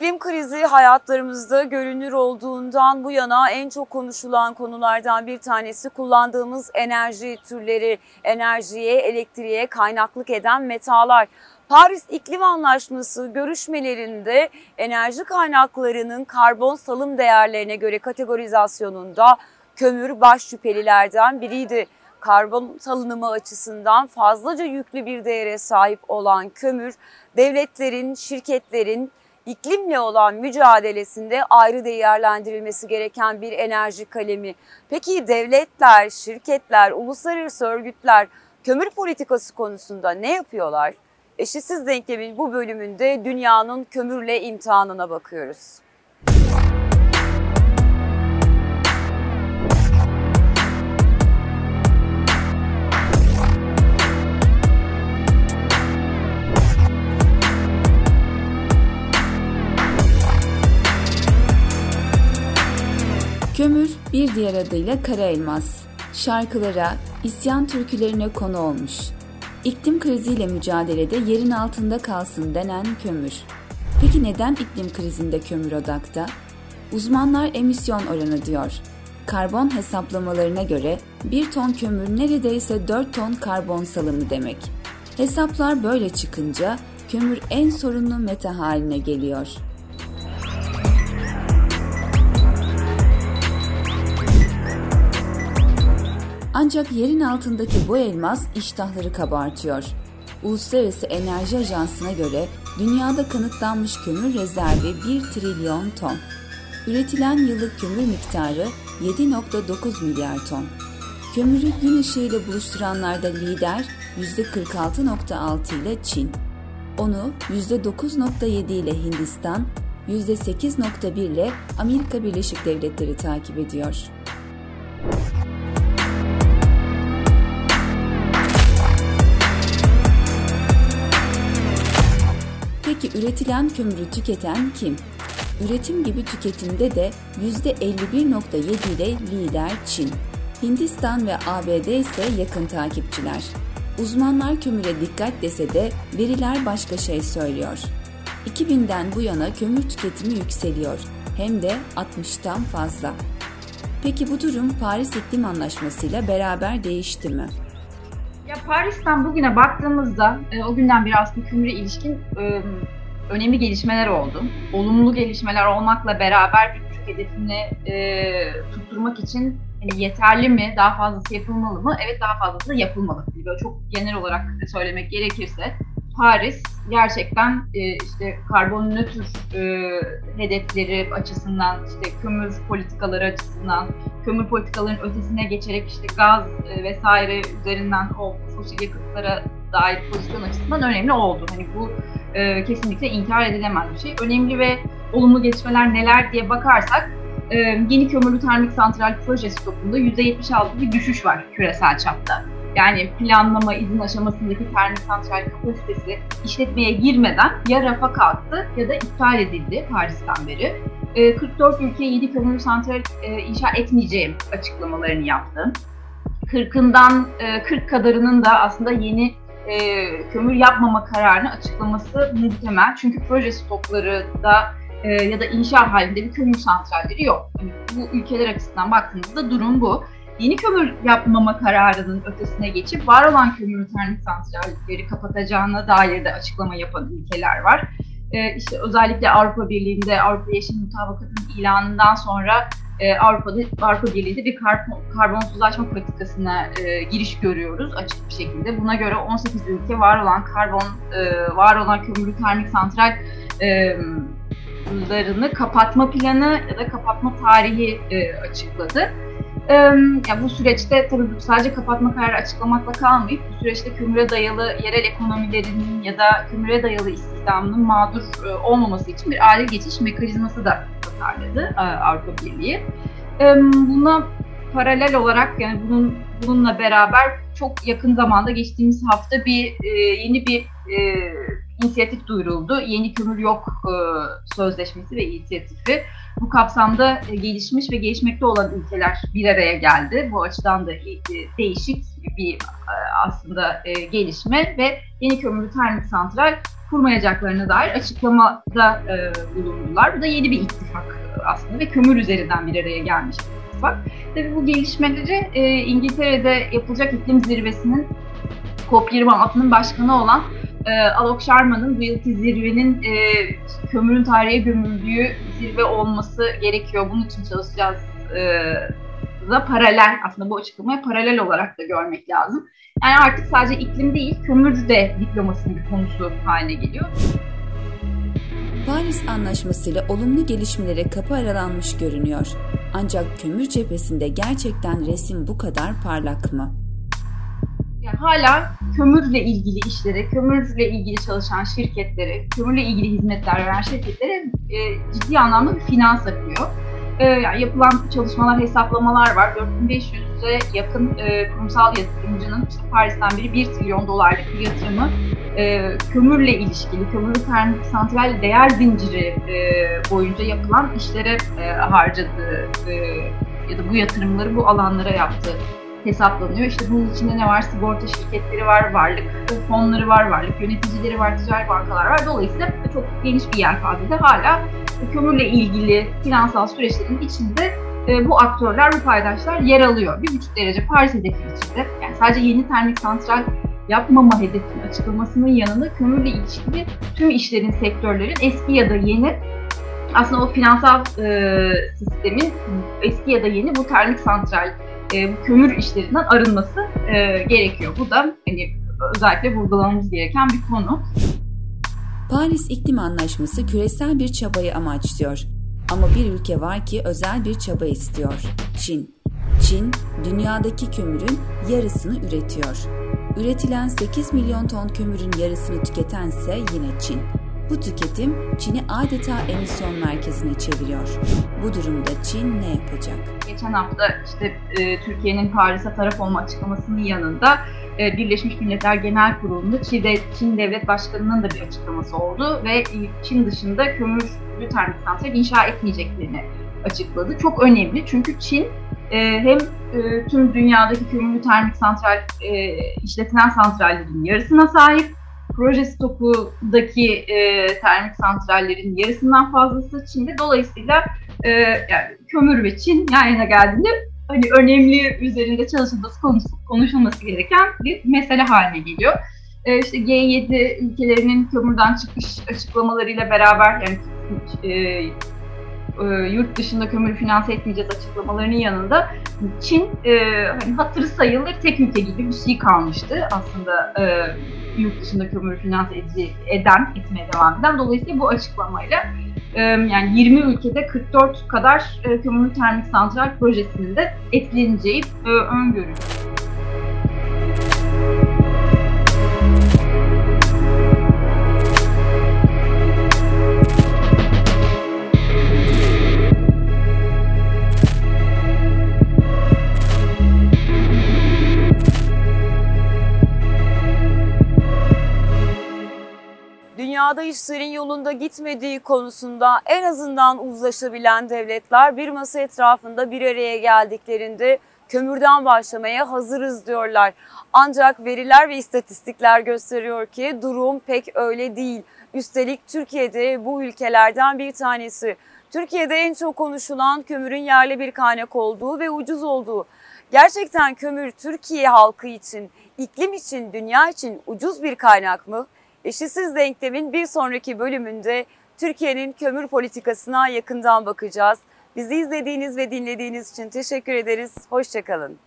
Türkiye'de hayatlarımızda görünür olduğundan bu yana en çok konuşulan konulardan bir tanesi kullandığımız enerji türleri, enerjiye, elektriğe kaynaklık eden metalar. Paris İklim Anlaşması görüşmelerinde enerji kaynaklarının karbon salım değerlerine göre kategorizasyonunda kömür baş şüphelilerden biriydi. Karbon salınımı açısından fazlaca yüklü bir değere sahip olan kömür, devletlerin, şirketlerin iklimle olan mücadelesinde ayrı değerlendirilmesi gereken bir enerji kalemi. Peki devletler, şirketler, uluslararası örgütler kömür politikası konusunda ne yapıyorlar? Eşitsiz denklemin bu bölümünde dünyanın kömürle imtihanına bakıyoruz. Bir diğer adıyla kara elmas. Şarkılara, isyan türkülerine konu olmuş. İklim kriziyle mücadelede yerin altında kalsın denen kömür. Peki neden iklim krizinde kömür odakta? Uzmanlar emisyon oranı diyor. Karbon hesaplamalarına göre 1 ton kömür neredeyse 4 ton karbon salımı demek. Hesaplar böyle çıkınca kömür en sorunlu meta haline geliyor. Ancak yerin altındaki bu elmas iştahları kabartıyor. Uluslararası Enerji Ajansı'na göre dünyada kanıtlanmış kömür rezervi 1 trilyon ton. Üretilen yıllık kömür miktarı 7.9 milyar ton. Kömürü gün ışığıyla buluşturanlarda lider %46.6 ile Çin. Onu %9.7 ile Hindistan, %8.1 ile Amerika Birleşik Devletleri takip ediyor. Peki üretilen kömürü tüketen kim? Üretim gibi tüketimde de %51.7 ile lider Çin. Hindistan ve ABD ise yakın takipçiler. Uzmanlar kömüre dikkat dese de veriler başka şey söylüyor. 2000'den bu yana kömür tüketimi yükseliyor. Hem de 60'tan fazla. Peki bu durum Paris İklim Anlaşması ile beraber değişti mi? Ya Paris'ten bugüne baktığımızda e, o günden beri aslında kömüre ilişkin e, önemli gelişmeler oldu. Olumlu gelişmeler olmakla beraber bir hedefini e, tutturmak için hani yeterli mi, daha fazlası yapılmalı mı? Evet daha fazlası yapılmalı. Böyle çok genel olarak söylemek gerekirse Paris gerçekten e, işte karbon nötr e, hedefleri açısından, işte kömür politikaları açısından, kömür politikalarının ötesine geçerek işte gaz e, vesaire üzerinden o fosil yakıtlara dair pozisyon açısından önemli oldu. Hani bu e, kesinlikle inkar edilemez bir şey. Önemli ve olumlu gelişmeler neler diye bakarsak e, yeni kömürlü termik santral projesi stokunda %76 bir düşüş var küresel çapta. Yani planlama, izin aşamasındaki termik santral kapasitesi işletmeye girmeden ya rafa kalktı ya da iptal edildi Paris'ten beri. 44 ülke 7 kömür santral inşa etmeyeceğim açıklamalarını yaptı. 40'ından 40 kadarının da aslında yeni kömür yapmama kararını açıklaması muhtemel. Çünkü proje stokları da ya da inşa halinde bir kömür santralleri yok. Yani bu ülkeler açısından baktığımızda durum bu yeni kömür yapmama kararının ötesine geçip var olan kömür termik santralleri kapatacağına dair de açıklama yapan ülkeler var. Ee, işte özellikle Avrupa Birliği'nde Avrupa Yeşil Mutabakatı'nın ilanından sonra e, Avrupa'da Avrupa Birliği'de bir karbon, karbonsuzlaşma politikasına e, giriş görüyoruz açık bir şekilde. Buna göre 18 ülke var olan karbon e, var olan kömürlü termik santral e, kapatma planı ya da kapatma tarihi e, açıkladı. Ya bu süreçte tabii sadece kapatma kararı açıklamakla kalmayıp bu süreçte kömüre dayalı yerel ekonomilerinin ya da kömüre dayalı istihdamının mağdur olmaması için bir adil geçiş mekanizması da tasarladı Avrupa Birliği. Buna paralel olarak yani bunun bununla beraber çok yakın zamanda geçtiğimiz hafta bir yeni bir inisiyatif duyuruldu. Yeni Kömür Yok Sözleşmesi ve inisiyatifi. Bu kapsamda e, gelişmiş ve gelişmekte olan ülkeler bir araya geldi. Bu açıdan da e, değişik bir e, aslında e, gelişme ve yeni kömürlü termik santral kurmayacaklarına dair açıklamada e, bulundular. Bu da yeni bir ittifak aslında ve kömür üzerinden bir araya gelmiş bir ittifak. Tabii bu gelişmeleri e, İngiltere'de yapılacak iklim zirvesinin COP26'nın başkanı olan e, Alok Sharma'nın bu yılki zirvenin e, kömürün tarihe gömüldüğü zirve olması gerekiyor. Bunun için çalışacağız e, da paralel aslında bu açıklamaya paralel olarak da görmek lazım. Yani artık sadece iklim değil, kömür de diplomasının bir konusu haline geliyor. Paris Anlaşması ile olumlu gelişmelere kapı aralanmış görünüyor. Ancak kömür cephesinde gerçekten resim bu kadar parlak mı? Yani hala kömürle ilgili işlere, kömürle ilgili çalışan şirketlere, kömürle ilgili hizmetler veren şirketlere e, ciddi anlamda bir finans akıyor. E, yani yapılan çalışmalar, hesaplamalar var. 4500'e yakın e, kurumsal yatırımcının işte Paris'ten biri 1 trilyon dolarlık bir yatırımı e, kömürle ilişkili, termik santral değer zinciri e, boyunca yapılan işlere e, harcadığı e, ya da bu yatırımları bu alanlara yaptığı hesaplanıyor. İşte bunun içinde ne var? Sigorta şirketleri var, varlık fonları var, varlık yöneticileri var, ticari bankalar var. Dolayısıyla çok geniş bir yelpazede hala kömürle ilgili finansal süreçlerin içinde e, bu aktörler, bu paydaşlar yer alıyor. Bir buçuk derece Paris hedefi içinde. Yani sadece yeni termik santral yapmama hedefinin açıklamasının yanında kömürle ilişkili tüm işlerin, sektörlerin eski ya da yeni aslında o finansal e, sistemin eski ya da yeni bu termik santral e, kömür işlerinden arınması e, gerekiyor. Bu da hani özellikle vurgulamamız gereken bir konu. Paris İklim Anlaşması küresel bir çabayı amaçlıyor. Ama bir ülke var ki özel bir çaba istiyor. Çin. Çin, dünyadaki kömürün yarısını üretiyor. Üretilen 8 milyon ton kömürün yarısını tüketense yine Çin. Bu tüketim Çin'i adeta emisyon merkezine çeviriyor. Bu durumda Çin ne yapacak? Geçen hafta işte e, Türkiye'nin Paris'e taraf olma açıklamasının yanında e, Birleşmiş Milletler Genel Kurulu'nda Çin, Çin Devlet Başkanı'nın da bir açıklaması oldu ve Çin dışında kömürlü termik santral inşa etmeyeceklerini açıkladı. Çok önemli çünkü Çin e, hem e, tüm dünyadaki kömürlü termik santral e, işletilen santrallerin yarısına sahip proje stokundaki e, termik santrallerin yarısından fazlası Çin'de. Dolayısıyla e, yani kömür ve Çin yan yana geldiğinde hani önemli üzerinde çalışılması konuşulması gereken bir mesele haline geliyor. E, işte G7 ülkelerinin kömürden çıkış açıklamalarıyla beraber yani e, e, yurt dışında kömür finanse etmeyeceğiz açıklamalarının yanında Çin e, hani hatırı sayılır tek ülke gibi bir şey kalmıştı aslında e, yurt dışında kömür finanse edici, eden, etmeye devam eden. Dolayısıyla bu açıklamayla e, yani 20 ülkede 44 kadar e, kömürlü termik santral projesinin de etkileneceği e, öngörülüyor. Dünyada işlerin yolunda gitmediği konusunda en azından uzlaşabilen devletler bir masa etrafında bir araya geldiklerinde kömürden başlamaya hazırız diyorlar. Ancak veriler ve istatistikler gösteriyor ki durum pek öyle değil. Üstelik Türkiye'de bu ülkelerden bir tanesi. Türkiye'de en çok konuşulan kömürün yerli bir kaynak olduğu ve ucuz olduğu. Gerçekten kömür Türkiye halkı için, iklim için, dünya için ucuz bir kaynak mı? Eşitsiz denklemin bir sonraki bölümünde Türkiye'nin kömür politikasına yakından bakacağız. Bizi izlediğiniz ve dinlediğiniz için teşekkür ederiz. Hoşçakalın.